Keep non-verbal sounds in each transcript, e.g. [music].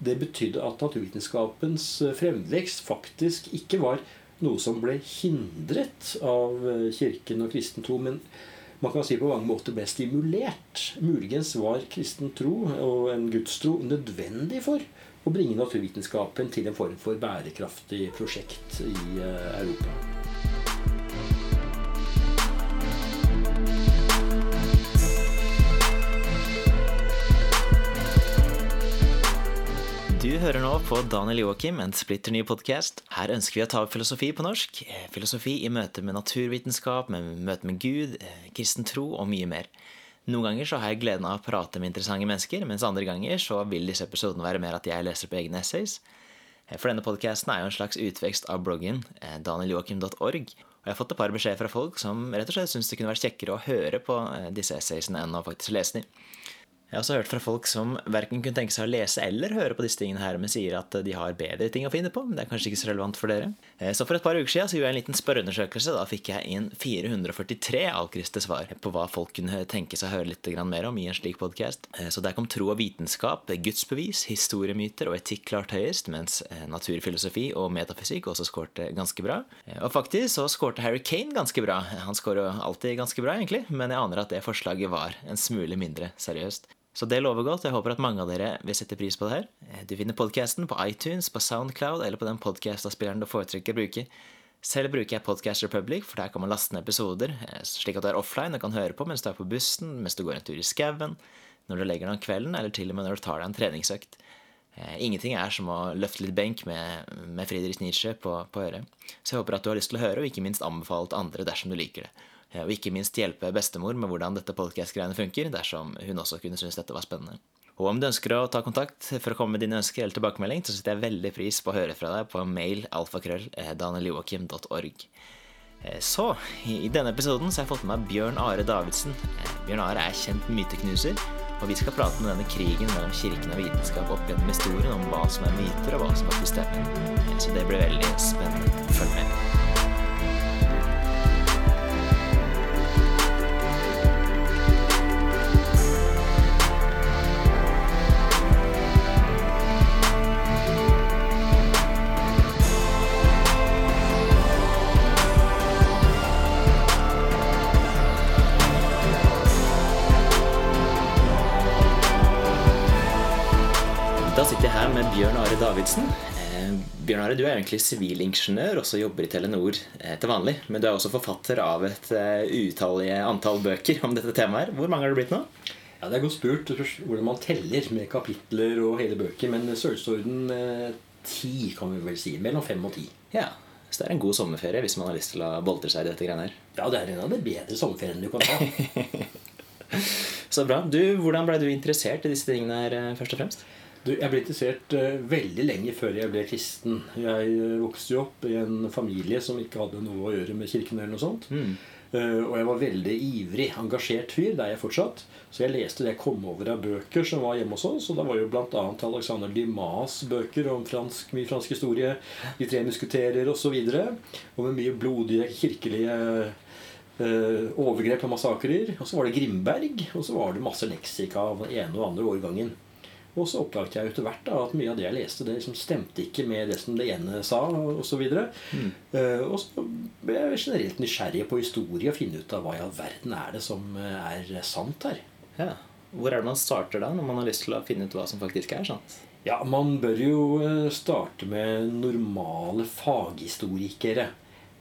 det betydde at naturvitenskapens fremvekst faktisk ikke var noe som ble hindret av kirken og kristen tro, men man kan si på mange måter ble stimulert. Muligens var kristen tro og en gudstro nødvendig for å bringe naturvitenskapen til en form for bærekraftig prosjekt i Europa. Du hører nå på Daniel Joakim, en splitter ny podkast. Her ønsker vi å ta opp filosofi på norsk. Eh, filosofi i møte med naturvitenskap, med møte med Gud, eh, kristen tro og mye mer. Noen ganger så har jeg gleden av å prate med interessante mennesker, mens andre ganger så vil disse episodene være mer at jeg leser på egne essays. Eh, for denne podkasten er jo en slags utvekst av bloggen danieljoakim.org. Og jeg har fått et par beskjeder fra folk som rett og slett syns det kunne vært kjekkere å høre på disse essaysene enn å faktisk lese dem. Jeg har også hørt fra folk som verken kunne tenke seg å lese eller høre på disse tingene her, men sier at de har bedre ting å finne på. Men det er kanskje ikke så relevant for dere. Eh, så for et par uker siden så gjorde jeg en liten spørreundersøkelse. Da fikk jeg inn 443 avkristne svar på hva folk kunne tenke seg å høre litt mer om i en slik podkast. Eh, så der kom tro og vitenskap, gudsbevis, historiemyter og etikk klart høyest, mens eh, naturfilosofi og metafysikk også skårte ganske bra. Og faktisk så skårte Harry Kane ganske bra. Han skårer alltid ganske bra, egentlig, men jeg aner at det forslaget var en smule mindre seriøst. Så det lover godt. Jeg håper at mange av dere vil sette pris på det her. Eh, du finner podkasten på iTunes, på Soundcloud eller på den podkastavspilleren du foretrekker å bruke. Selv bruker jeg Podcast Republic, for der kan man laste ned episoder eh, slik at du er offline og kan høre på mens du er på bussen, mens du går en tur i skauen, når du legger deg om kvelden, eller til og med når du tar deg en treningsøkt. Eh, ingenting er som å løfte litt benk med, med Friedrich Nietzsche på, på øret. Så jeg håper at du har lyst til å høre, og ikke minst anbefale til andre dersom du liker det. Eh, og ikke minst hjelpe bestemor med hvordan dette podcast-greiene funker, dersom hun også kunne synes dette var spennende. Og om du ønsker å ta kontakt for å komme med dine ønsker eller tilbakemelding, så setter jeg veldig pris på å høre fra deg på mail alfakrøll.danieljoakim.org. eh, Eh, så, i denne episoden så har jeg fått med meg Bjørn Are Davidsen. Bjørn Are er kjent myteknuser, og vi skal prate om denne krigen mellom kirken og vitenskap opp gjennom historien om hva som er myter, og hva som faktisk stemmer. Så det blir veldig spennende. Følg med. Are Eh, Bjørn Are, du er egentlig sivilingeniør og jobber i Telenor eh, til vanlig. Men du er også forfatter av et uh, utallige antall bøker om dette temaet. Hvor mange har det blitt nå? Ja, Det er godt spurt hvordan man teller med kapitler og hele bøker. Men størrelsesorden ti, kan vi vel si. Mellom fem og ti. Ja, Så det er en god sommerferie hvis man har lyst til å boltre seg i dette greiene her? Ja, det er en av de bedre sommerferiene du kan ha. [laughs] så bra. Du, Hvordan ble du interessert i disse tingene her, først og fremst? Jeg ble interessert uh, veldig lenge før jeg ble kristen. Jeg uh, vokste jo opp i en familie som ikke hadde noe å gjøre med kirken. eller noe sånt. Mm. Uh, og jeg var veldig ivrig, engasjert fyr. Det er jeg fortsatt. Så jeg leste det jeg kom over av bøker som var hjemme hos oss. Og da var jo bl.a. Alexander Dumas' bøker om fransk, mye fransk historie. De tre musketerer osv. Og, så og med mye blodige kirkelige overgrep og massakrer. Og så var det Grimberg. Og så var det masse leksika av den ene og andre årgangen. Og så oppdaget jeg etter hvert at mye av det jeg leste, det liksom stemte ikke med det som det ene sa. Og så, videre. mm. uh, og så ble jeg generelt nysgjerrig på historie og finne ut av hva i all verden er det som eh, er sant her. Ja. Hvor er det man starter da, når man har lyst til å finne ut hva som faktisk er sant? Ja, Man bør jo eh, starte med normale faghistorikere.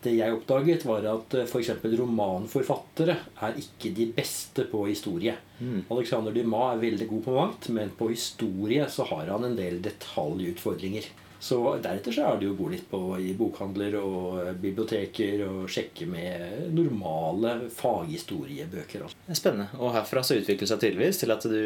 Det jeg oppdaget, var at eh, f.eks. romanforfattere er ikke de beste på historie. Mm. Alexander Dumas er veldig god på mangt, men på historie så har han en del detaljutfordringer. Så deretter så er det jo å gå litt på i bokhandler og eh, biblioteker og sjekke med normale faghistoriebøker. Også. Spennende. Og herfra så utvikler det seg tydeligvis til at du,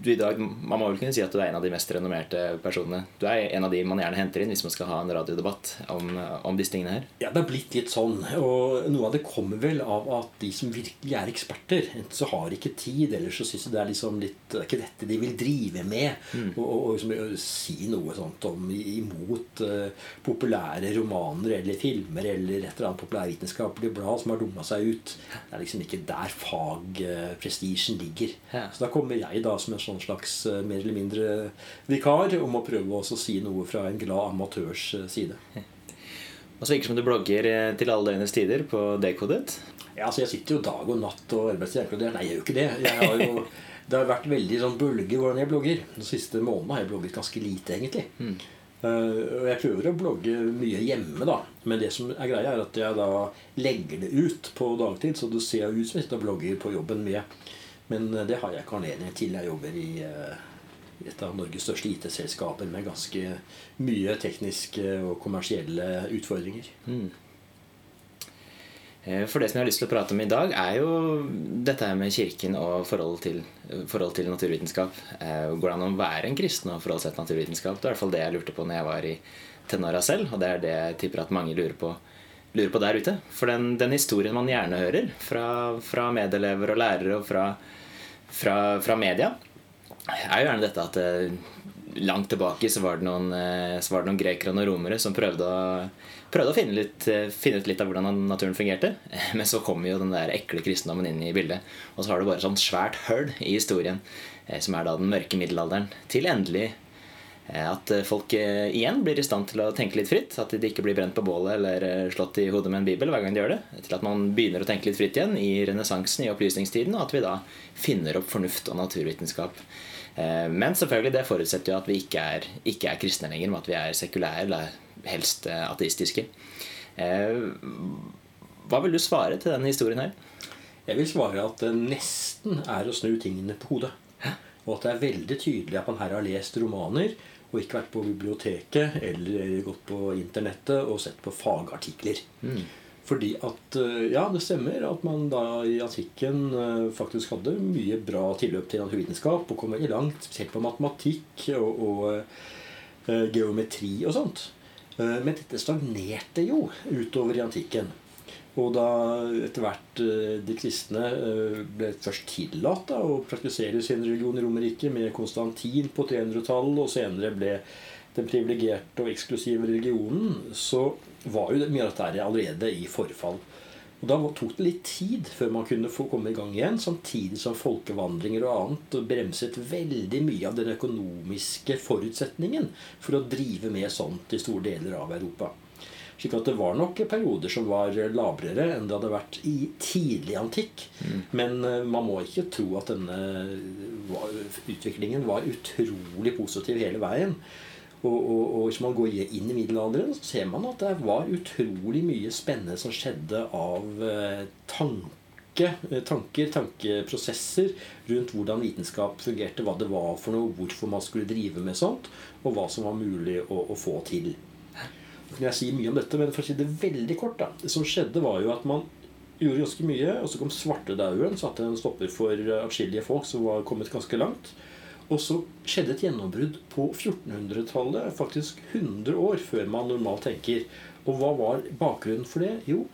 du, i dag Man må vel kunne si at du er en av de mest renommerte personene. Du er en av de man gjerne henter inn hvis man skal ha en radiodebatt om, om disse tingene her. Ja, det har blitt litt sånn. Og noe av det kommer vel av at de som virkelig er eksperter, enten så har ikke tid, eller så syns de det er liksom litt Det er ikke dette de vil drive med. Mm. Og, og, og liksom, si noe sånt om liksom imot uh, populære romaner eller filmer eller et eller annet populærvitenskapelig blad som har dumma seg ut. Det er liksom ikke der fagprestisjen uh, ligger. Ja. Så da kommer jeg da som en sånn slags uh, mer eller mindre vikar om å prøve å si noe fra en glad amatørs side. [laughs] Og så virker det som du blogger til alle døgnets tider på Dekodet. Ja, altså Jeg sitter jo dag og natt og arbeider Nei, jeg gjør jo ikke det. Jeg har jo det har vært veldig sånn bølger hvordan jeg blogger. Den siste måneden har jeg blogget ganske lite, egentlig. Mm. Uh, jeg prøver å blogge mye hjemme, da. Men det som er greia, er at jeg da legger det ut på dagtid. Så det ser ut som jeg sitter og blogger på jobben med. Men uh, det har jeg ikke anledning til. Jeg jobber i uh, et av Norges største IT-selskaper med ganske mye tekniske og kommersielle utfordringer. Mm. Eh, for det som jeg har lyst til å prate om i dag, er jo dette her med Kirken og forhold til, forhold til naturvitenskap. Eh, går det an å være en kristen og forholde seg til naturvitenskap? Det er i hvert fall det jeg lurte på når jeg var i tenåra selv, og det er det jeg tipper at mange lurer på, lurer på der ute. For den, den, historien man gjerne hører fra, fra medelever og lærere og fra, fra, fra, media, er jo gjerne dette at eh, langt tilbake så var det noen, så var det noen grekere og noen romere som prøvde å prøvde å finne, litt, eh, finne, ut litt av hvordan naturen fungerte. [laughs] Men så kom jo den der ekle kristendommen inn i bildet. Og så har du bare sånn svært hull i historien, eh, som er da den mørke middelalderen. Til endelig eh, at folk igjen blir i stand til å tenke litt fritt. At de ikke blir brent på bålet eller slått i hodet med en bibel hver gang de gjør det. Til at man begynner å tenke litt fritt igjen i renessansen, i opplysningstiden, og at vi da finner opp fornuft og naturvitenskap. Men selvfølgelig, det forutsetter jo at vi ikke er, ikke er kristne lenger, men at vi er sekulære eller helst eh, ateistiske. Eh, hva vil du svare til denne historien her? Jeg vil svare at det nesten er å snu tingene på hodet. Og at det er veldig tydelig at man her har lest romaner og ikke vært på biblioteket eller gått på internettet og sett på fagartikler. Mm. Fordi at eh, Ja, det stemmer at man da i antikken faktisk hadde mye bra tilløp til naturvitenskap og kom veldig langt, spesielt på matematikk og, og uh, geometri og sånt. Eh, men dette stagnerte jo utover i antikken. Og da etter hvert eh, de kristne eh, ble først tillatt å praktisere sin religion i Romerriket med Konstantin på 300-tallet, og senere ble den privilegerte og eksklusive religionen, så var jo mye av dette allerede i forfall. Og Da tok det litt tid før man kunne få komme i gang igjen, samtidig som folkevandringer og annet bremset veldig mye av den økonomiske forutsetningen for å drive med sånt i store deler av Europa. Slik at det var nok perioder som var labrere enn det hadde vært i tidlig antikk. Mm. Men eh, man må ikke tro at denne utviklingen var utrolig positiv hele veien. Og, og, og, hvis man går inn i middelalderen, så ser man at det var utrolig mye spennende som skjedde av eh, tanke, eh, tanker, tankeprosesser rundt hvordan vitenskap fungerte, hva det var for noe, hvorfor man skulle drive med sånt, og hva som var mulig å, å få til. Så kan jeg si mye om dette, men for å si det veldig kort da, Det som skjedde, var jo at man gjorde ganske mye, og så kom svartedauden, satte en stopper for atskillige folk som var kommet ganske langt. Og så skjedde et gjennombrudd på 1400-tallet, faktisk 100 år før man normalt tenker. Og hva var bakgrunnen for det? Jo,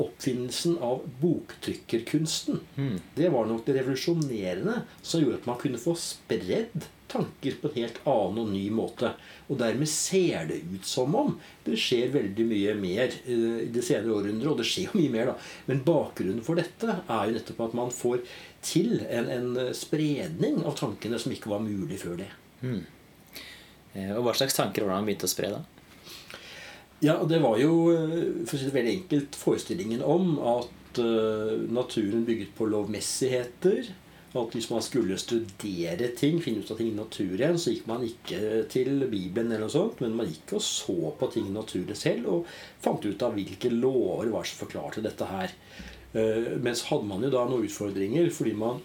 oppfinnelsen av boktrykkerkunsten. Mm. Det var nok det revolusjonerende som gjorde at man kunne få spredd tanker på en helt annen og ny måte. Og dermed ser det ut som om det skjer veldig mye mer uh, i det senere århundret. Og det skjer jo mye mer, da. Men bakgrunnen for dette er jo nettopp at man får til en, en spredning av tankene som ikke var mulig før det. Mm. Og Hva slags tanker var det han begynte å spre da? Ja, Det var jo eh, for å si det veldig enkelt forestillingen om at uh, naturen bygget på lovmessigheter. At hvis man skulle studere ting, finne ut av ting i naturen, så gikk man ikke til Bibelen, eller noe sånt, men man gikk og så på ting i naturen selv og fant ut av hvilke lover var som forklarte dette her. Uh, men så hadde man jo da noen utfordringer, fordi man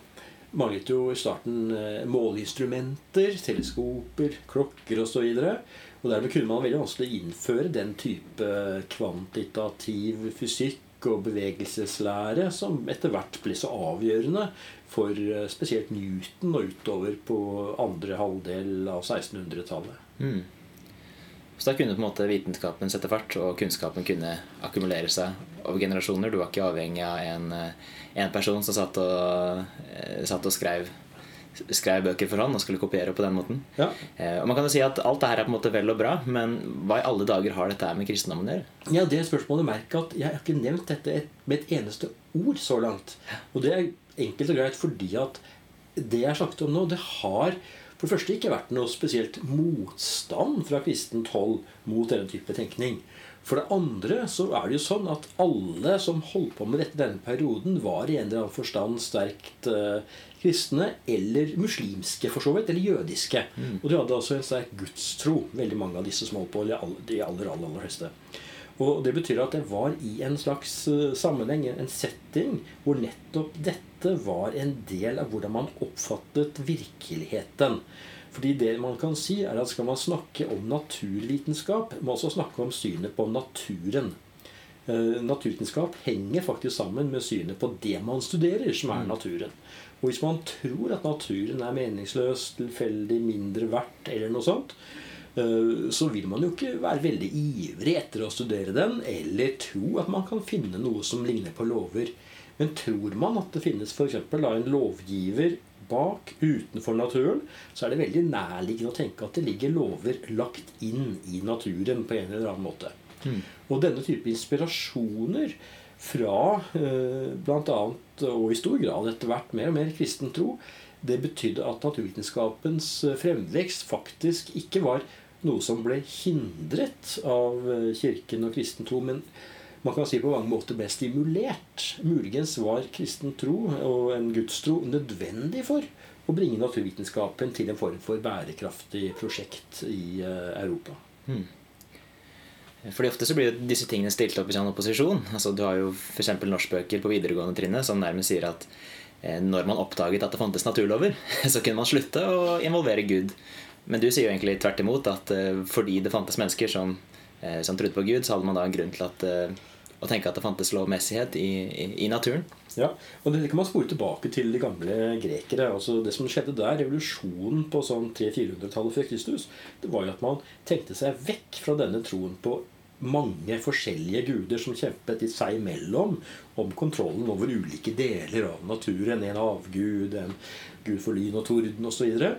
manglet jo i starten uh, måleinstrumenter, teleskoper, klokker osv. Og dermed kunne man veldig vanskelig innføre den type kvantitativ fysikk og bevegelseslære som etter hvert ble så avgjørende for eh, spesielt Newton og utover på andre halvdel av 1600-tallet. Mm. Så da kunne på en måte vitenskapen sette fart, og kunnskapen kunne akkumulere seg over generasjoner. Du var ikke avhengig av en, eh, en person som satt og, eh, satt og skrev skrev bøker for hånd og skulle kopiere på den måten. Ja. Eh, og man kan jo si at Alt det her er på en måte vel og bra, men hva i alle dager har dette med kristendommen å gjøre? Ja, det spørsmålet merker at Jeg har ikke nevnt dette med et eneste ord så langt. Og det er enkelt og greit fordi at det jeg har snakket om nå, det har for det første ikke vært noe spesielt motstand fra kristent hold mot denne type tenkning. For det andre så er det jo sånn at alle som holdt på med dette denne perioden, var i en eller annen forstand sterkt uh, kristne eller muslimske, for så vidt, eller jødiske. Mm. Og de hadde altså en sterk gudstro, veldig mange av disse som holdt på, de aller, aller, aller, aller fleste. Og det betyr at det var i en slags eh, sammenheng, en setting, hvor nettopp dette var en del av hvordan man oppfattet virkeligheten. Fordi det man kan si er at Skal man snakke om naturvitenskap, må man også snakke om synet på naturen. Eh, naturvitenskap henger faktisk sammen med synet på det man studerer, som er mm. naturen. Og hvis man tror at naturen er meningsløs, tilfeldig, mindre verdt eller noe sånt, så vil man jo ikke være veldig ivrig etter å studere den, eller tro at man kan finne noe som ligner på lover. Men tror man at det finnes f.eks. en lovgiver bak, utenfor naturen, så er det veldig nærliggende å tenke at det ligger lover lagt inn i naturen på en eller annen måte. Mm. Og denne type inspirasjoner fra eh, bl.a. og i stor grad etter hvert mer og mer kristen tro, det betydde at naturvitenskapens fremvekst faktisk ikke var noe som ble hindret av eh, kirken og kristen tro, men man kan si på mange måter ble stimulert. Muligens var kristen tro og en gudstro nødvendig for å bringe naturvitenskapen til en form for bærekraftig prosjekt i eh, Europa. Hmm. Fordi Ofte så blir disse tingene stilt opp i sånn opposisjon. Altså, du har jo f.eks. norskbøker på videregående trinnet som nærmest sier at eh, når man oppdaget at det fantes naturlover, [laughs] så kunne man slutte å involvere Gud. Men du sier jo egentlig tvert imot at uh, fordi det fantes mennesker som, uh, som, trodde på Gud, så hadde man da en grunn til at, uh, å tenke at det fantes lovmessighet i, i, i, naturen. Ja, og det kan man spore tilbake til de gamle grekere. altså Det som skjedde der, revolusjonen på sånn 300-400-tallet før Kristus, det var jo at man tenkte seg vekk fra denne troen på mange forskjellige guder som kjempet i seg imellom om kontrollen over ulike deler av naturen. En avgud, en gud for lyn og torden osv. Eh,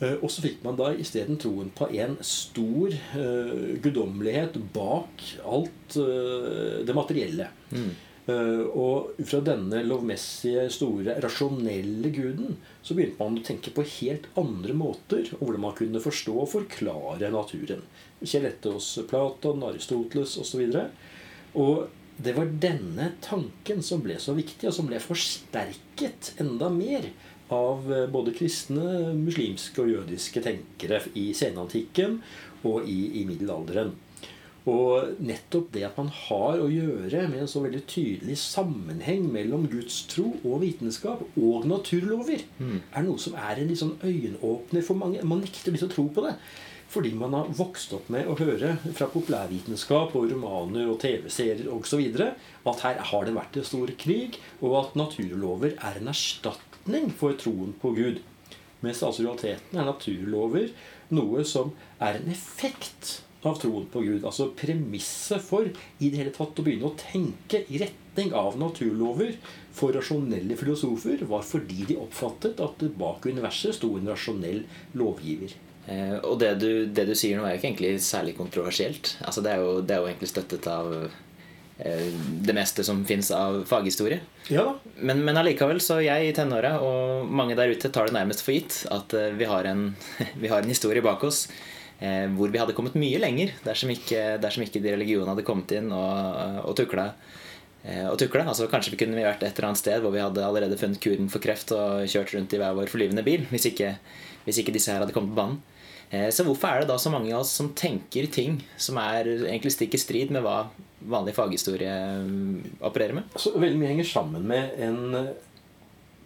og så fikk man da isteden troen på en stor uh, guddommelighet bak alt uh, det materielle. Mm. Uh, og fra denne lovmessige, store, rasjonelle guden så begynte man å tenke på helt andre måter og hvordan man kunne forstå og forklare naturen. Kjell Ettås, Platon, Aristoteles osv. Og, og det var denne tanken som ble så viktig, og som ble forsterket enda mer av eh, både kristne, muslimske og jødiske tenkere i senantikken og i, i, middelalderen. Og nettopp det at man har å gjøre med en så veldig tydelig sammenheng mellom Guds tro og vitenskap og naturlover, mm. er noe som er en litt sånn øyenåpner for mange. Man nekter liksom å tro på det. Fordi man har vokst opp med å høre fra populærvitenskap og romaner og TV-serier osv. at her har det vært en stor krig, og at naturlover er en erstatning erstatning for troen på Gud. Mens altså realiteten er naturlover noe som er en effekt av troen på Gud. Altså premisset for i det hele tatt å begynne å tenke i retning av naturlover for rasjonelle filosofer var fordi de oppfattet at bak universet sto en rasjonell lovgiver. Eh, og det du, det du, sier nå, er jo ikke egentlig særlig kontroversielt. Altså, det, er jo, det er jo egentlig støttet av det meste som fins av faghistorie. Ja. Men, men allikevel, så jeg i tenåra og mange der ute tar det nærmest for gitt at eh, vi har en, [laughs] vi har en historie bak oss eh, hvor vi hadde kommet mye lenger dersom ikke, dersom ikke de religionene hadde kommet inn og, og tukla. Eh, og tukla. Altså, kanskje vi kunne vært et eller annet sted hvor vi hadde allerede funnet kuren for kreft og kjørt rundt i hver vår forlyvende bil hvis ikke, hvis ikke disse her hadde kommet på banen. Eh, så hvorfor er det da så mange av oss som tenker ting som er egentlig stikk i strid med hva vanlig faghistorie mm, opererer med? Så veldig mye henger sammen med en eh,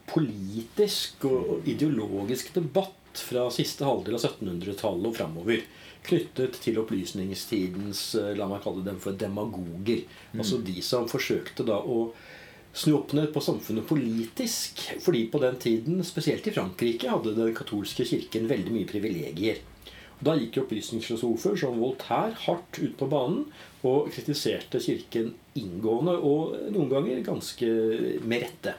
politisk og ideologisk debatt fra siste halvdel av 1700-tallet og framover. Knyttet til opplysningstidens eh, la meg kalle dem for demagoger. Mm. Altså de som forsøkte da å snu opp ned på samfunnet politisk. Fordi på den tiden, spesielt i Frankrike, hadde den katolske kirken veldig mye privilegier. Da gikk opplysningsfilosofer som Voltaire hardt ut på banen og kritiserte Kirken inngående, og noen ganger ganske med rette.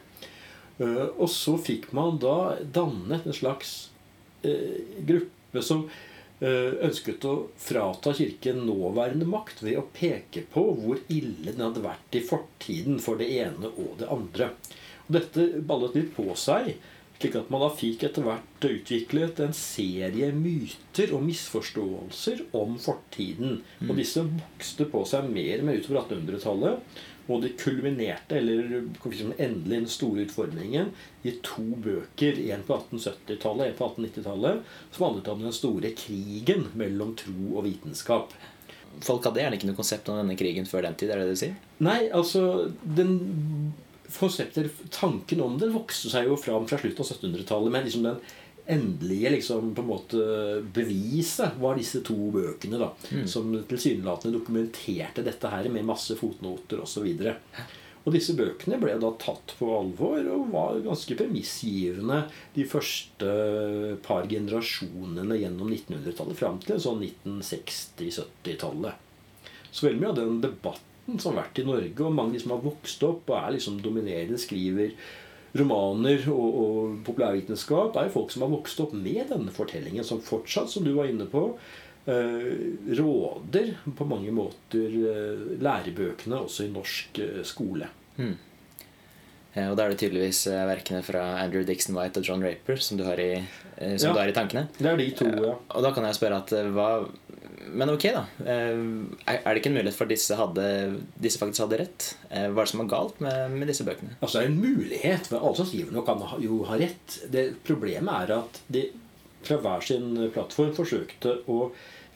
Eh, og så fikk man da dannet en slags eh, gruppe som eh, ønsket å frata Kirken nåværende makt ved å peke på hvor ille den hadde vært i fortiden for det ene og det andre. Og dette ballet litt på seg slik at man da fikk etter hvert utviklet en serie myter og misforståelser om fortiden. Og disse vokste på seg mer og mer utover 1800-tallet. Og det kulminerte, eller endelig den store utfordringen, i to bøker. En på 1870-tallet, en på 1890-tallet, som handlet om den store krigen mellom tro og vitenskap. Folk hadde gjerne ikke noe konsept om denne krigen før den tid? er det det du sier? Nei, altså den konsepter, Tanken om den vokste seg jo fram fra slutten av 1700-tallet. Men liksom den endelige liksom, på en måte beviset var disse to bøkene. da, mm. Som tilsynelatende dokumenterte dette her med masse fotnoter osv. Og disse bøkene ble da tatt på alvor og var ganske premissgivende de første par generasjonene gjennom 1900-tallet fram til sånn 1960-70-tallet. Så veldig mye av den debatten som har vært i Norge, og mange som har vokst opp og er liksom dominerende, skriver romaner og, og populærvitenskap, er jo folk som har vokst opp med denne fortellingen, som fortsatt, som du var inne på, eh, råder på mange måter eh, lærebøkene også i norsk eh, skole. Mm. Og da er det tydeligvis verkene fra Andrew Dixon White og John Raper som du har i, som ja, du har i tankene. Det er de to, ja. Og da kan jeg spørre at hva men ok, da. Eh, er det ikke en mulighet for at disse, hadde, disse faktisk hadde rett? Eh, hva er det som er galt med, med disse bøkene? Altså, det er en mulighet. For alle som skriver noe, kan jo ha rett. Det, problemet er at de fra hver sin plattform forsøkte å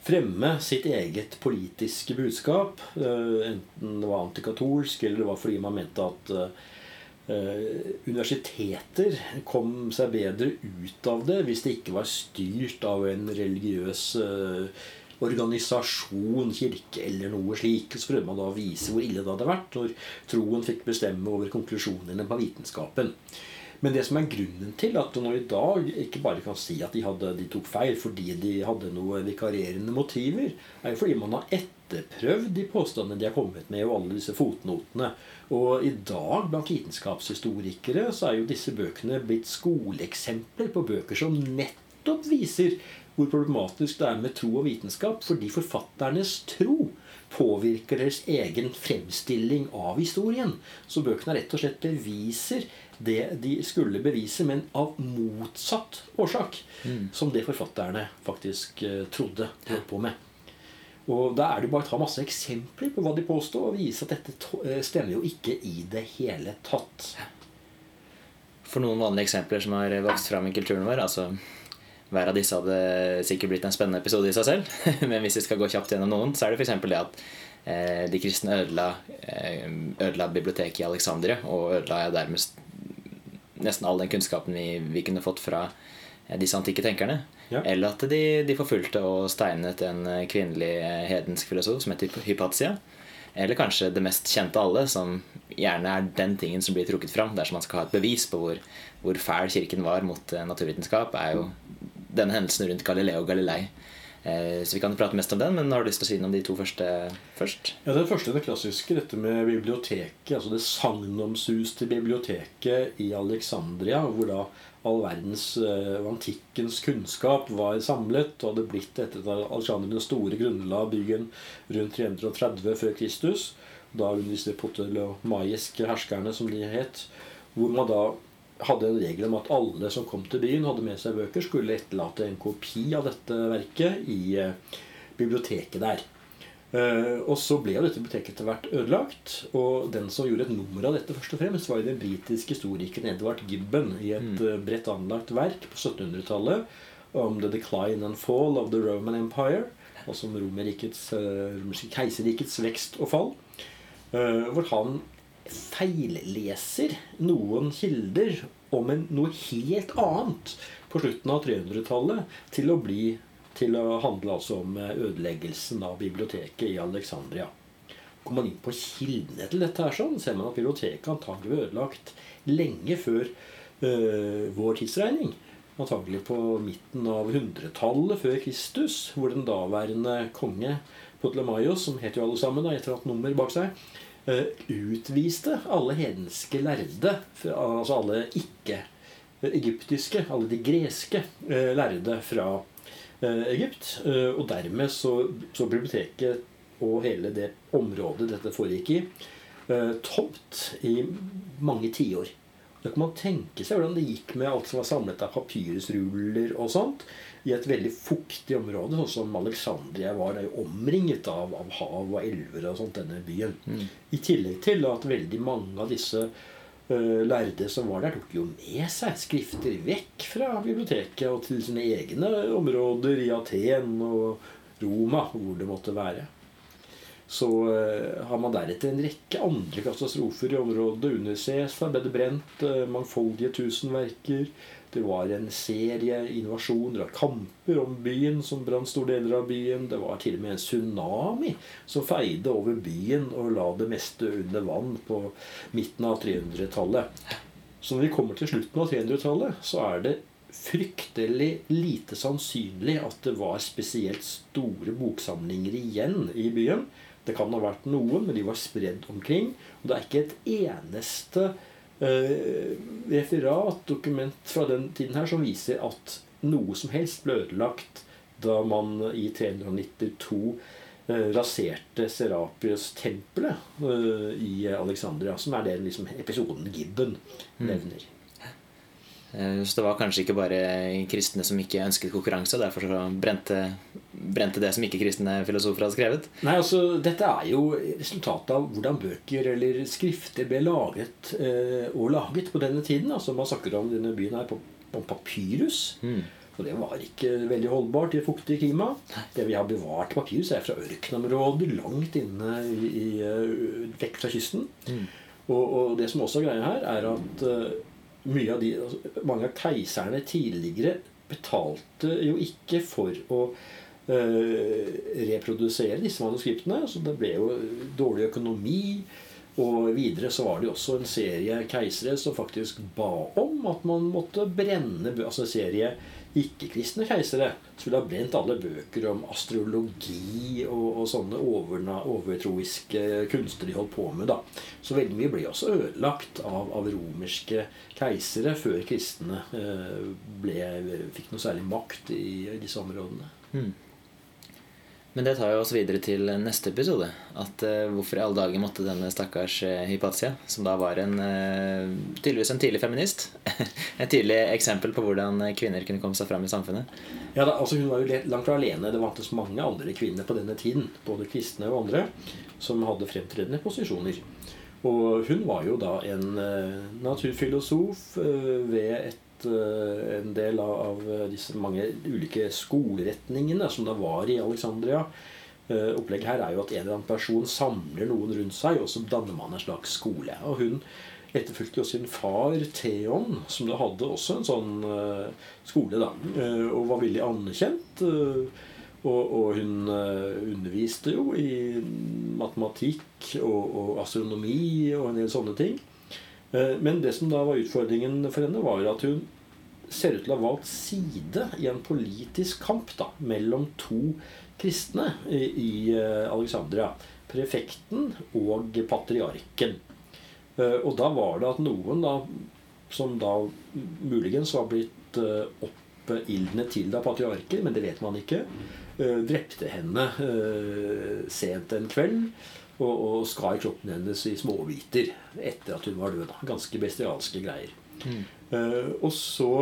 fremme sitt eget politiske budskap. Eh, enten det var antikatolsk, eller det var fordi man mente at universiteter kom seg bedre ut av det hvis det ikke var styrt av en religiøs organisasjon, kirke eller noe slik. Så prøvde man da å vise hvor ille det hadde vært når troen fikk bestemme over konklusjonene på vitenskapen. Men det som er grunnen til at nå i dag ikke bare kan si at de, hadde, de tok feil fordi de hadde noen vikarierende motiver, er jo fordi man har etterprøvd de påstandene de har kommet med, og alle disse fotnotene. Og i dag blant vitenskapshistorikere så er jo disse bøkene blitt skoleeksempler på bøker som nettopp viser hvor problematisk det er med tro og vitenskap, fordi forfatternes tro påvirker deres egen fremstilling av historien. Så bøkene rett og slett beviser det de skulle bevise, men av motsatt årsak. Mm. Som det forfatterne faktisk uh, trodde de holdt på med. Og Da er det bare å ta masse eksempler på hva de påstår, og vise at dette uh, stemmer jo ikke i det hele tatt. For noen vanlige eksempler som har vokst fram i kulturen vår, altså hver av disse hadde sikkert blitt en spennende episode i seg selv. [laughs] Men hvis vi skal gå kjapt gjennom noen, så er det f.eks. det at eh, de kristne ødela, eh, ødela biblioteket i Alexandria, og ødela dermed nesten all den kunnskapen vi, vi kunne fått fra eh, disse antikke tenkerne. Ja. Eller at de, de, forfulgte og steinet en kvinnelig hedensk filosof som heter Hypatia. Eller kanskje det mest kjente av alle, som gjerne er den tingen som blir trukket fram dersom man skal ha et bevis på hvor, hvor fæl kirken var mot naturvitenskap, er jo denne hendelsen rundt Galileo Galilei. Eh, så vi kan prate mest om den, men har du lyst til å si noe om de to første først? Ja, Den første det klassiske, dette med biblioteket. Altså det sagnomsuste biblioteket i Alexandria, hvor da all verdens uh, antikkens kunnskap var samlet og hadde blitt etter at Alexander den store grunnla byen rundt 330 før Kristus. Da under disse potelomaiske herskerne, som de het. Hvor man da hadde en regel om at alle som kom til byen, hadde med seg bøker, skulle etterlate en kopi av dette verket i eh, biblioteket der. Uh, og så ble jo dette biblioteket etter hvert ødelagt. Og den som gjorde et nummer av dette, først og fremst var jo den britiske historikeren Edvard Gibbon i et mm. uh, bredt anlagt verk på 1700-tallet om The Decline and Fall of the Roman Empire. Altså om Romerrikets, uh, keiserrikets vekst og fall. hvor han feilleser noen kilder om en, noe helt annet på slutten av 300-tallet til å bli til å handle altså om eh, ødeleggelsen av biblioteket i Alexandria. Går man inn på kildene til dette, her sånn, ser man at biblioteket antagelig ble ødelagt lenge før øh, vår tidsregning. Antagelig på midten av 100-tallet før Kristus, hvor den daværende konge Ptolemaios, som het jo alle sammen, da, etter å ha hatt nummer bak seg, utviste alle hedenske lærde, altså alle ikke-egyptiske, alle de greske lærde fra Egypt. Og dermed så, så biblioteket og hele det området dette foregikk i, tomt i mange tiår. Da kan man tenke seg hvordan det gikk med alt som var samlet av papyrusruller og sånt i et veldig fuktig område, sånn som Alexandria var. Det er jo omringet av, av, hav og elver og sånt, denne byen. Mm. I tillegg til at veldig mange av disse uh, lærde som var der, tok jo med seg skrifter vekk fra biblioteket og til sine egne områder i Aten og Roma, hvor det måtte være. Så uh, har man deretter en rekke andre katastrofer i området. Cæsar ble det brent uh, mangfoldige tusenverker. Det var en serie invasjoner og kamper om byen som brant store deler av byen. Det var til og med en tsunami som feide over byen og la det meste under vann på midten av 300-tallet. Så når vi kommer til slutten av 300-tallet, så er det fryktelig lite sannsynlig at det var spesielt store boksamlinger igjen i byen. Det kan ha vært noen, men de var spredd omkring. Og det er ikke et eneste Eh, referat, dokument fra den tiden her, som viser at noe som helst ble ødelagt da man i 392 eh, raserte Serapius-tempelet eh, i Alexandria, som er den liksom, episoden Gibben mm. nevner. Mm. Eh, så det var kanskje ikke bare kristne som ikke ønsket konkurranse, derfor så brente, brente det som ikke-kristne filosofer hadde skrevet? Nei, altså Dette er jo resultatet av hvordan bøker eller skrifter ble laget eh, og laget på denne tiden. Altså Man snakker om denne byen her på, om papyrus. Mm. Og det var ikke veldig holdbart i fuktig klima. Det vi har bevart papyrus, er fra ørkenområder langt inne i, i, eh, vekk fra kysten. Mm. Og, og, det som også er greia her, er at uh, mye av de, altså, mange av keiserne tidligere betalte jo ikke for å øh, reprodusere disse manuskriptene. Så det ble jo dårlig økonomi. Og videre så var det jo også en serie keisere som faktisk ba om at man måtte brenne Altså en serie ikke-kristne keisere skulle ha brent alle bøker om astrologi og, og sånne overna, overtroiske kunster de holdt på med. da. Så veldig mye ble også ødelagt av, av romerske keisere før kristne eh, ble, fikk noe særlig makt i, disse områdene. Mm. Men det tar jo oss videre til neste episode. At uh, Hvorfor i alle dager måtte denne stakkars uh, Hypatia, som da var en uh, tydeligvis en tidlig feminist [laughs] Et tydelig eksempel på hvordan kvinner kunne komme seg fram i samfunnet. Ja, da, altså Hun var jo langt fra alene. Det vantes mange andre kvinner på denne tiden, både kristne og andre, som hadde fremtredende posisjoner. Og hun var jo da en naturfilosof ved et Eh, en del av disse mange ulike skoleretningene som det var i Alexandria. Eh, opplegget her er jo at en eller annen person samler noen rundt seg, og så danner man en slags skole. Og hun etterfulgte jo sin far Theon, som da hadde også en sånn skole, da. Og var veldig anerkjent. Og, hun underviste jo i matematikk og, astronomi og en del sånne ting. Eh, men det som da var utfordringen for henne, var at hun ser ut til å ha valgt side i en politisk kamp da, mellom to kristne i eh, Alexandria. Prefekten og patriarken. Eh, og da var det at noen da, som da muligens var blitt oppildnet til da patriarker, men det vet man ikke, drepte henne sent en kveld og, og skar kroppen hennes i småbiter etter at hun var død. Ganske bestialske greier. Mm. Uh, og så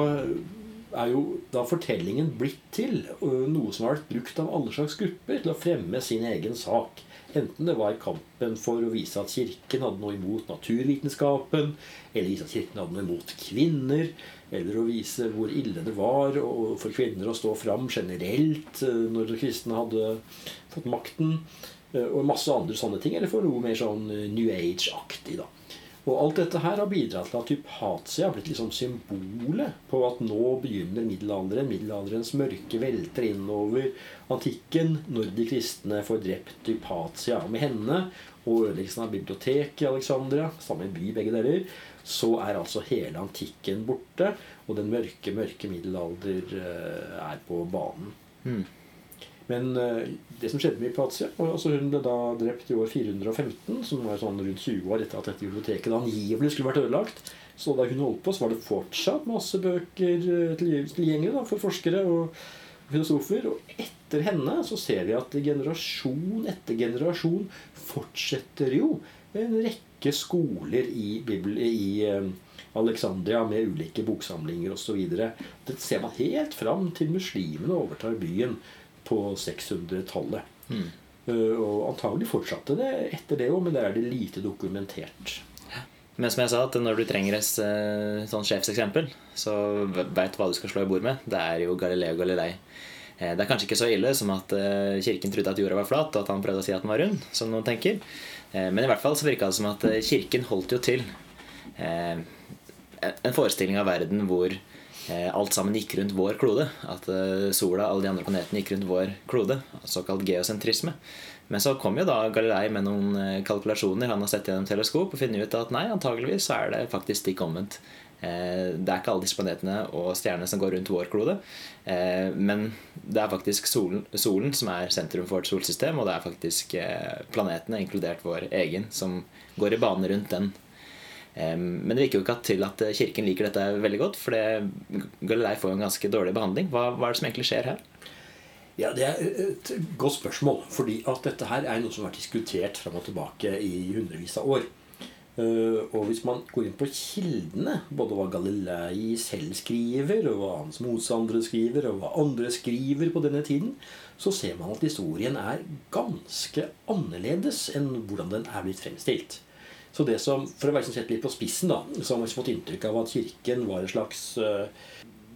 er jo da fortellingen blitt til uh, noe som har vært brukt av alle slags grupper til å fremme sin egen sak. Enten det var kampen for å vise at Kirken hadde noe imot naturvitenskapen, eller vise at Kirken hadde noe imot kvinner, eller å vise hvor ille det var for kvinner å stå fram generelt uh, når kristne hadde fått makten. Eh, og masse andre sånne ting. Eller for noe mer sånn eh, New Age-aktig. da. Og alt dette her har bidratt til at Hypatia har blitt liksom symbolet på at nå begynner middelalderen. Middelalderens mørke velter innover antikken når de kristne får drept Hypatia. Og med henne og ødeleggelsen av biblioteket i Alexandria, samme by begge deler, så er altså hele antikken borte. Og den mørke, mørke middelalder eh, er på banen. Mm. Men eh, det som skjedde med Hypatia altså Hun ble da drept i år 415, som var sånn rundt 20 år etter at dette biblioteket angivelig skulle vært ødelagt. Så da hun holdt på, så var det fortsatt masse bøker eh, tilgjengelig for forskere og filosofer. Og etter henne så ser vi at generasjon etter generasjon fortsetter jo en rekke skoler i, i eh, Alexandria med ulike boksamlinger osv. Det ser man helt fram til muslimene overtar byen på 600-tallet. Mm. Uh, og antagelig fortsatte det etter det òg, men der er det lite dokumentert. Men som jeg sa, at når du trenger et sånn sjefseksempel, så veit du hva du skal slå i bord med. Det er jo Galileo Galilei. Uh, det er kanskje ikke så ille som at kirken trodde at jorda var flat, og at han prøvde å si at den var rund, som noen tenker. Men i hvert fall så virka det som at kirken holdt jo til en forestilling av verden hvor Eh, alt sammen gikk rundt vår klode. At eh, sola og alle de andre planetene gikk rundt vår klode. Såkalt geosentrisme. Men så kom jo da Galilei med noen eh, kalkulasjoner han har sett gjennom teleskop, og funnet ut at nei, antageligvis så er det faktisk stikk omvendt. Det er ikke alle disse planetene og stjernene som går rundt vår klode. Men det er faktisk solen, solen som er sentrum for vårt solsystem, og det er faktisk planetene, inkludert vår egen, som går i bane rundt den. Men det virker jo ikke til at eh, Kirken liker dette veldig godt, for Galilei får jo en ganske dårlig behandling. Hva, hva, er det som egentlig skjer her? Ja, Det er et godt spørsmål. fordi at dette her er noe som har vært diskutert fram og tilbake i hundrevis av år. Eh, og hvis man går inn på kildene, både hva Galilei selv skriver, og hva hans motstandere skriver, og hva andre skriver på denne tiden, så ser man at historien er ganske annerledes enn hvordan den er blitt fremstilt. Så det som, For å være sett litt på spissen, da, så har man fått inntrykk av at Kirken var en slags uh,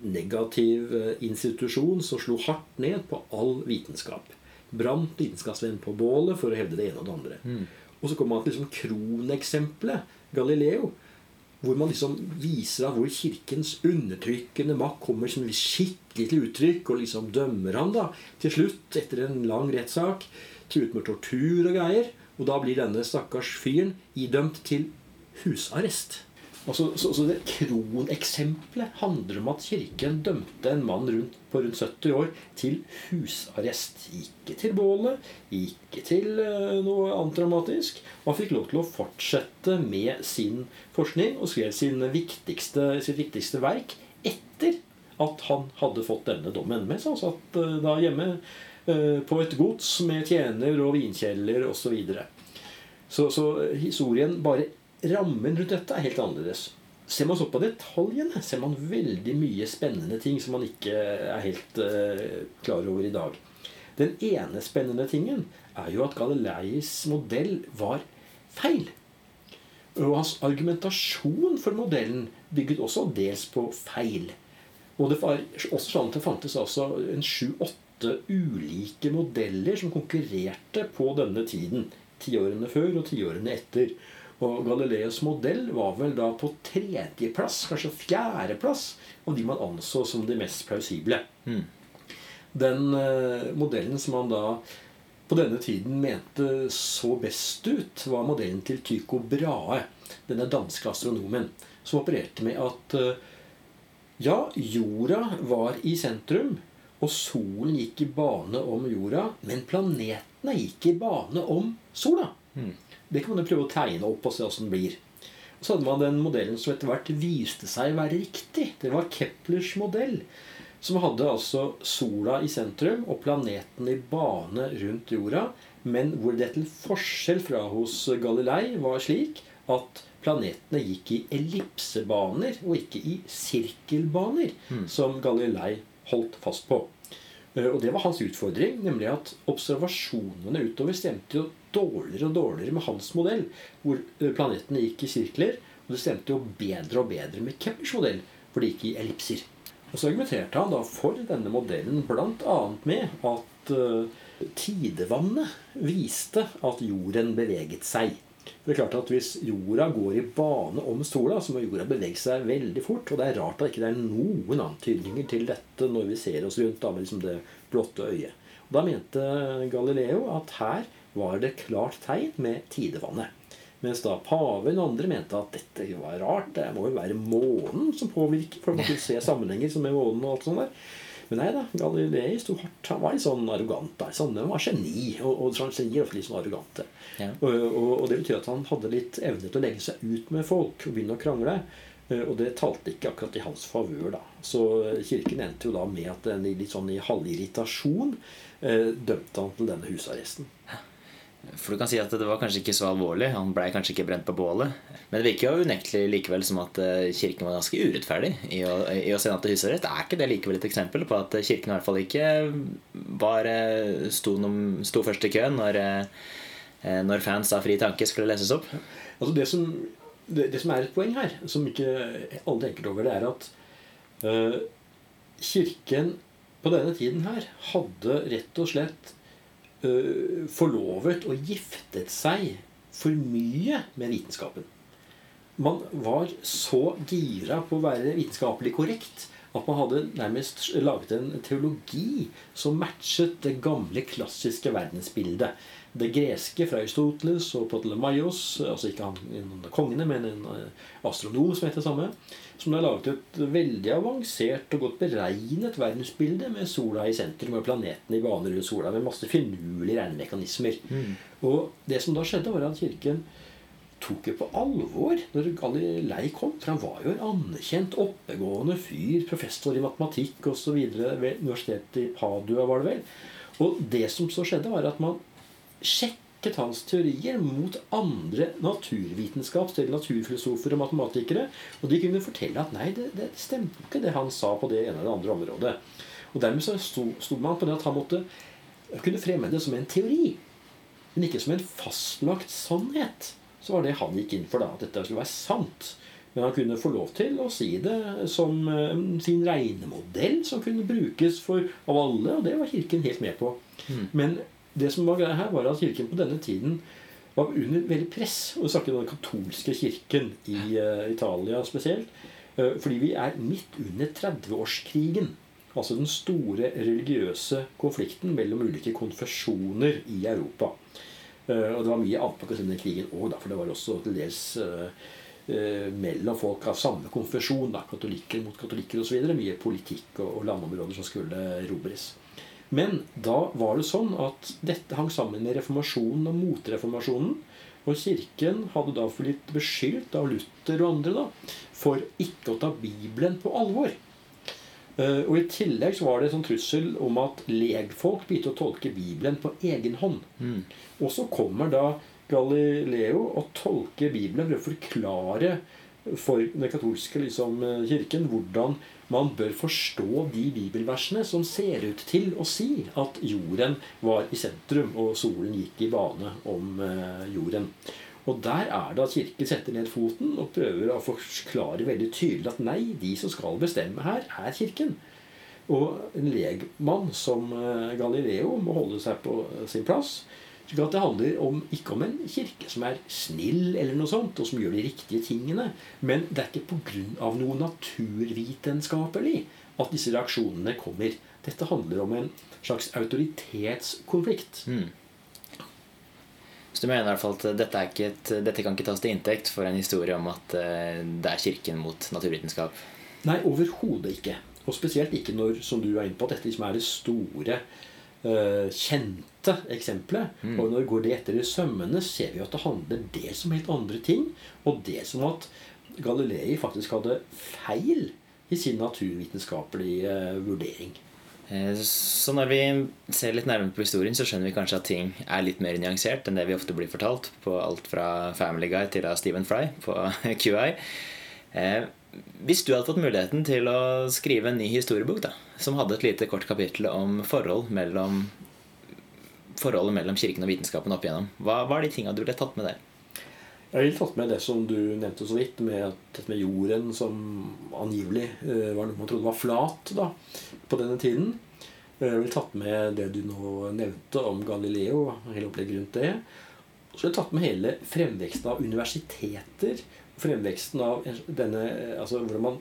negativ uh, institusjon som slo hardt ned på all vitenskap. Brant vitenskapsvenn på bålet for å hevde det ene og det andre. Mm. Og så kommer man til liksom kroneksempelet, Galileo, hvor man liksom viser av hvor Kirkens undertrykkende makt kommer som skikkelig til uttrykk, og liksom dømmer han da til slutt, etter en lang rettssak, truet med tortur og greier. Og da blir denne stakkars fyren idømt til husarrest. Altså, så, så, det Kroneksempelet handler om at Kirken dømte en mann rundt, på rundt 70 år til husarrest. Ikke til bålet, ikke til uh, noe annet dramatisk. Han fikk lov til å fortsette med sin forskning og skrev sin viktigste, sitt viktigste verk etter at han hadde fått denne dommen. Mens han satt uh, da hjemme Eh, på et gods med tjener og vinkjeller osv. Så, videre. så Så historien, bare rammen rundt dette, er helt annerledes. Ser man så på detaljene, ser man veldig mye spennende ting som man ikke er helt uh, klar over i dag. Den ene spennende tingen er jo at Galileis modell var feil. Og hans argumentasjon for modellen bygget også dels på feil. Og det var også sånn at det fantes altså en sju-åtte åtte ulike modeller som konkurrerte på denne tiden. Tiårene før og tiårene etter. Og Galileos modell var vel da på tredjeplass, kanskje fjerdeplass, av de man anså som de mest plausible. Mm. Den uh, modellen som man da på denne tiden mente så best ut, var modellen til Tycho Brahe, denne danske astronomen, som opererte med at uh, ja, jorda var i sentrum, og solen gikk i bane om jorda, men planetene gikk i bane om sola. Mm. Det kan man jo prøve å tegne opp og se åssen det blir. Og så hadde man den modellen som etter hvert viste seg være riktig. Det var Keplers modell. Som hadde altså sola i sentrum og planeten i bane rundt jorda. Men hvor det til forskjell fra hos Galilei var slik at planetene gikk i ellipsebaner og ikke i sirkelbaner, mm. som Galilei holdt fast på. Eh, og det var hans utfordring, nemlig at observasjonene utover stemte jo dårligere og dårligere med hans modell, hvor eh, planetene gikk i sirkler. Og det stemte jo bedre og bedre med Keplers modell, for det gikk i ellipser. Og så argumenterte han da for denne modellen bl.a. med at uh, tidevannet viste at jorden beveget seg. Det er klart at Hvis jorda går i bane om sola, så må jorda bevege seg veldig fort. Og det er rart at ikke det er noen antydninger til dette når vi ser oss rundt da, med liksom det blotte øyet. Og Da mente Galileo at her var det klart tegn med tidevannet. Mens da paven og andre mente at dette var rart. Det må jo være månen som påvirker. For man kunne se sammenhenger som med månen og alt sånt der. Men nei da, Galilei sto hardt. Han var litt sånn arrogant. Sånn, han var geni. Og, og genier ofte litt sånn arrogante. Ja. Og, og, og det betyr at han hadde litt evne til å legge seg ut med folk og begynne å krangle. Eh, Og det talte ikke akkurat i hans favør. da. Så kirken endte jo da med at den litt sånn i halvirritasjon eh, dømte han til denne husarresten. For du kan si at det var kanskje ikke så alvorlig. Han blei kanskje ikke brent på bålet. Men det virker jo unektelig likevel som at eh, kirken var ganske urettferdig i å, i å sende ham til husarrest. Er ikke det likevel et eksempel på at kirken i hvert fall ikke var, eh, sto, noen, sto først i køen når, eh, når fans av Fri tanke skulle leses opp? Altså det som, det, det som er et poeng her, som ikke alle tenker over, det er at eh, kirken på denne tiden her hadde rett og slett eh, forlovet og giftet seg for mye med vitenskapen. Man var så gira på å være vitenskapelig korrekt at man hadde nærmest laget en teologi som matchet det gamle, klassiske verdensbildet. Det greske fra Aristoteles og Ptolemaios, altså ikke han, en av kongene, men en eh, astronom som heter det samme, som har laget et veldig avansert og godt beregnet verdensbilde med sola i sentrum og planetene i bane rundt sola med masse finurlige regnemekanismer. Og det som da skjedde, var at kirken tok det på alvor når Galilei kom. For han var jo en anerkjent, oppegående fyr, professor i matematikk osv. ved universitetet i Padua, var det vel. Og det som så skjedde, var at man sjekket hans teorier mot andre naturvitenskaps- eller naturfilosofer og matematikere. Og de kunne fortelle at nei, det, det stemte ikke det han sa på det ene eller andre området. Og dermed så sto, sto man på det at han måtte kunne fremme det som en teori, men ikke som en fastlagt sannhet. Så var det han gikk inn for, da, at dette skulle være sant. Men han kunne få lov til å si det som eh, sin regnemodell, som kunne brukes for, av alle, og det var Kirken helt med på. Men det som var greia her, var at Kirken på denne tiden var under veldig press. Og vi snakker om den katolske kirken i uh, Italia spesielt. Uh, fordi vi er midt under 30-årskrigen. Altså den store religiøse konflikten mellom ulike konfesjoner i Europa. Uh, og det var mye annet på denne krigen òg, for det var også til dels mellom folk av samme konfesjon, da, katolikker mot katolikker osv. Mye politikk og, og landområder som skulle erobres. Men da var det sånn at dette hang sammen med reformasjonen og motreformasjonen. Og kirken hadde da blitt beskyldt av Luther og andre da, for ikke å ta Bibelen på alvor. Eh, Og i tillegg så var det en sånn trussel om at legfolk begynte å tolke Bibelen på egen hånd. Og så kommer da Galileo og tolker Bibelen for å forklare for den katolske liksom, eh, kirken hvordan man bør forstå de bibelversene som ser ut til å si at jorden var i sentrum, og solen gikk i bane om eh, jorden. Og der er det at Kirken setter ned foten og prøver å forklare veldig tydelig at nei, de som skal bestemme her, er Kirken. Og en legmann som eh, Galileo må holde seg på sin plass. Slik at Det handler om, ikke om en kirke som er snill, eller noe sånt, og som gjør de riktige tingene. Men det er ikke pga. noe naturvitenskapelig at disse reaksjonene kommer. Dette handler om en slags autoritetskonflikt. Så du mener i hvert fall at dette, er ikke et, dette kan ikke tas til inntekt for en historie om at eh, det er kirken mot naturvitenskap? Nei, overhodet ikke. Og spesielt ikke når, som du er inne på, at dette liksom er det store, kjente eksempelet. Og når vi går det etter i sømmene, ser vi at det handler det som helt andre ting, og det som at Galilei faktisk hadde feil i sin naturvitenskapelige eh, vurdering. Eh, Så når vi ser litt nærmere på historien, så skjønner vi kanskje at ting er litt mer nyansert enn det vi ofte blir fortalt på alt fra Family Guy til Stephen Fry på [laughs] QI. Hvis du hadde fått muligheten til å skrive en ny historiebok da, som hadde et lite kort kapittel om forhold mellom, forholdet mellom kirken og vitenskapen opp igjennom, hva er de tinga du ville tatt med der? Jeg ville tatt med det som du nevnte så vidt, med, med jorden som angivelig eh, var noe man trodde var flat da, på denne tiden. Eh, Jeg ville tatt med det du nå nevnte om Galileo, hele opplegget rundt det. Så jeg ville tatt med hele fremveksten av universiteter. Fremveksten av denne, eh, altså hvordan man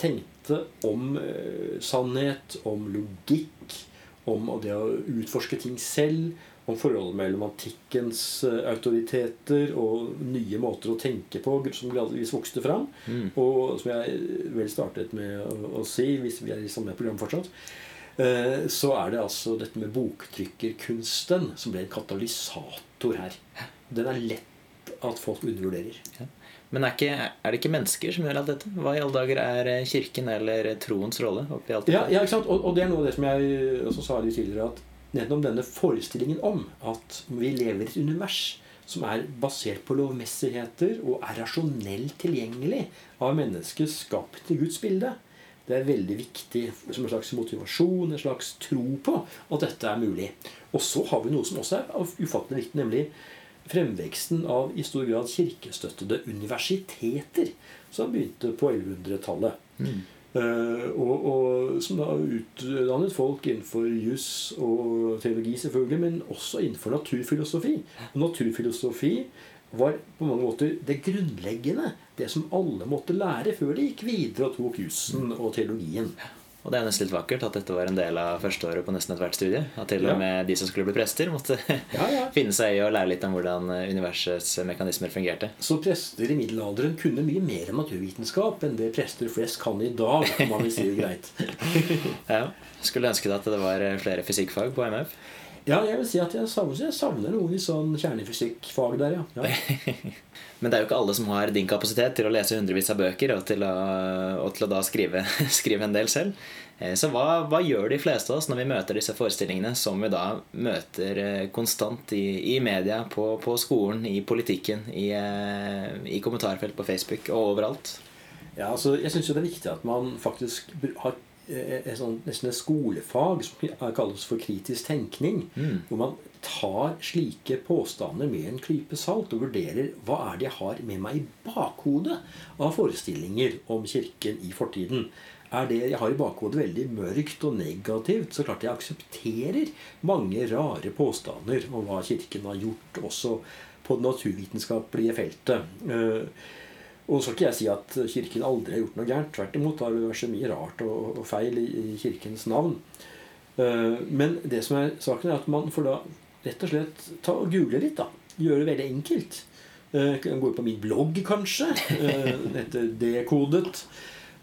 tenkte om eh, sannhet, om logikk, om det å utforske ting selv, om forholdet mellom antikkens eh, autoriteter og nye måter å tenke på som gradvis vokste fram. Og som jeg vel startet med å, å si, hvis vi er i samme program fortsatt, så er det altså dette med boktrykkerkunsten som ble en katalysator her. Den er lett at folk undervurderer. Ja. Men er, ikke, er, det ikke mennesker som gjør alt dette? Hva i alle dager er eh, kirken eller troens rolle? Ja, ja, ikke sant? Og, og, det er noe av det som jeg også sa litt tidligere, at nettopp denne forestillingen om at vi lever i et univers som er basert på lovmessigheter og er rasjonelt tilgjengelig av mennesket skapt til Guds bilde. Det er veldig viktig som en slags motivasjon, en slags tro på at dette er mulig. Og så har vi noe som også er ufattelig viktig, nemlig fremveksten av i stor grad kirkestøttede universiteter, som begynte på 1100-tallet. Mm. Uh, og, og, som da utdannet folk innenfor juss og teologi, selvfølgelig, men også innenfor naturfilosofi. Og naturfilosofi var på mange måter det grunnleggende. Det som alle måtte lære før de gikk videre og tok jussen og teologien. Og det er nesten litt vakkert at dette var en del av førsteåret på nesten ethvert studie. At til og med de som skulle bli prester, måtte [laughs] ja, ja. finne seg i å lære litt om hvordan universets mekanismer fungerte. Så prester i middelalderen kunne mye mer om naturvitenskap enn det prester flest kan i dag, om man vil si det greit. [laughs] ja. Skulle ønske at det var flere fysikkfag på MF. Ja, jeg vil si at jeg savner, jeg savner noe i sånn kjernefysikkfag der, ja. ja. [laughs] Men det er jo ikke alle som har din kapasitet til å lese hundrevis av bøker og til å, og til å da skrive, [laughs] skrive, en del selv. Eh, så hva, hva, gjør de fleste av oss når vi møter disse forestillingene som vi da møter eh, konstant i, i media, på, på, skolen, i politikken, i, eh, i kommentarfelt på Facebook og overalt? Ja, altså, jeg syns det er viktig at man faktisk har et sånn, nesten et skolefag som kalles for kritisk tenkning. Mm. Hvor man tar slike påstander med en klype salt og vurderer hva er det jeg har med meg i bakhodet av forestillinger om Kirken i fortiden. Er det jeg har i bakhodet veldig mørkt og negativt, så klart jeg aksepterer mange rare påstander om hva Kirken har gjort, også på det naturvitenskapelige feltet. Og så skal ikke jeg si at Kirken aldri har gjort noe gærent. Tvert imot har det vært så mye rart og, og feil i, i, Kirkens navn. Uh, men det som er saken, er at man får da rett og slett ta og google litt. da. Gjøre det veldig enkelt. Uh, gå på min blogg, kanskje. Uh, dette dekodet.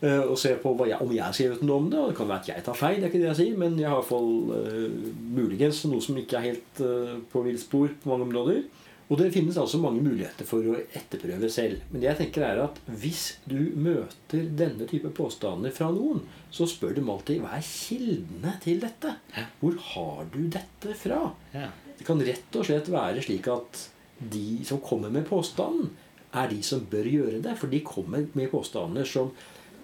Uh, og se på jeg, om jeg har skrevet noe om det. Og det kan være at jeg tar feil, det er ikke det jeg sier, men jeg har iallfall uh, muligens noe som ikke er helt på villspor på mange områder. Og det finnes altså mange muligheter for å etterprøve selv. Men det jeg tenker er at hvis du møter denne type påstander fra noen, så spør dem alltid hva er kildene til dette? Hvor har du dette fra? Det kan rett og slett være slik at de som kommer med påstanden, er de som bør gjøre det. For de kommer med påstander som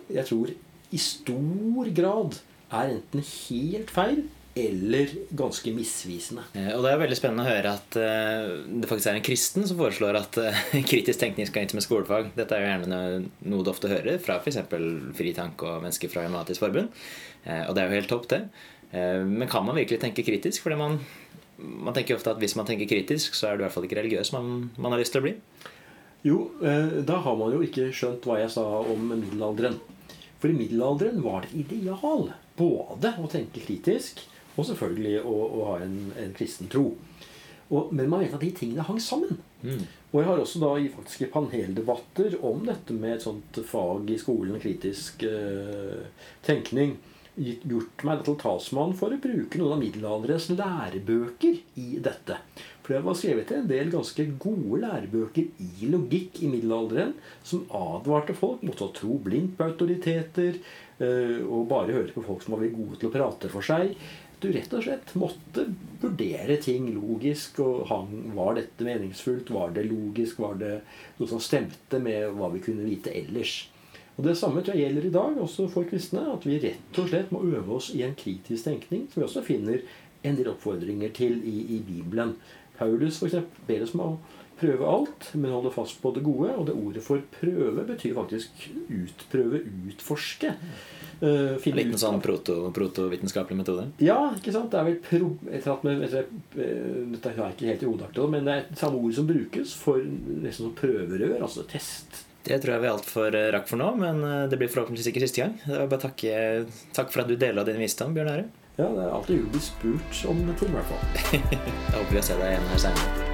jeg tror i stor grad er enten helt feil eller ganske misvisende. Eh, og Det er veldig spennende å høre at uh, det faktisk er en kristen som foreslår at uh, [laughs] kritisk tenkning skal inn som et skolefag. Dette er jo gjerne noe du ofte hører fra f.eks. Fri Tanke og mennesker fra Humanitisk Forbund. Og det er jo helt topp, det. men kan man virkelig tenke kritisk? Fordi man, man tenker ofte at hvis man tenker kritisk, så er du i hvert fall ikke religiøs man, man har lyst til å bli. Jo, da har man jo ikke skjønt hva jeg sa om middelalderen. For i middelalderen var det ideal både å tenke kritisk og selvfølgelig å, å ha en, en, kristen tro. Og, men man vet at de tingene hang sammen. Mm. Og jeg har også da i faktiske paneldebatter om dette med et sånt fag i skolen, kritisk eh, tenkning, gjort meg til talsmann for å bruke noen av middelalderens lærebøker i dette. For det var skrevet en del ganske gode lærebøker i logikk i middelalderen som advarte folk mot å tro blindt på autoriteter eh, og bare høre på folk som var gode til å prate for seg du rett og slett måtte vurdere ting logisk. og hang, Var dette meningsfullt? Var det logisk? Var det noe som stemte med hva vi kunne vite ellers? Og Det samme tror jeg gjelder i dag, også for kristne. At vi rett og slett må øve oss i en kritisk tenkning, som vi også finner en del oppfordringer til i, i Bibelen. Paulus for eksempel, ber oss om å prøve alt, men holde fast på det gode. Og det ordet for prøve betyr faktisk utprøve, utforske. Uh, en liten sånn protovitenskapelig proto metode? Ja, ikke sant. Det er vel pro, med, eh, Dette har jeg ikke helt i hodet, men det er et samme ord som brukes for nesten som prøverør, altså test. Det tror jeg vi alt for eh, rakk for nå, men det blir forhåpentligvis ikke siste gang. Det var bare takke, Takk for at du deler din visdom, Bjørn Ære. Ja, det er alltid hyggelig spurt om ting, i hvert fall. [laughs] jeg håper vi ser deg igjen her senere.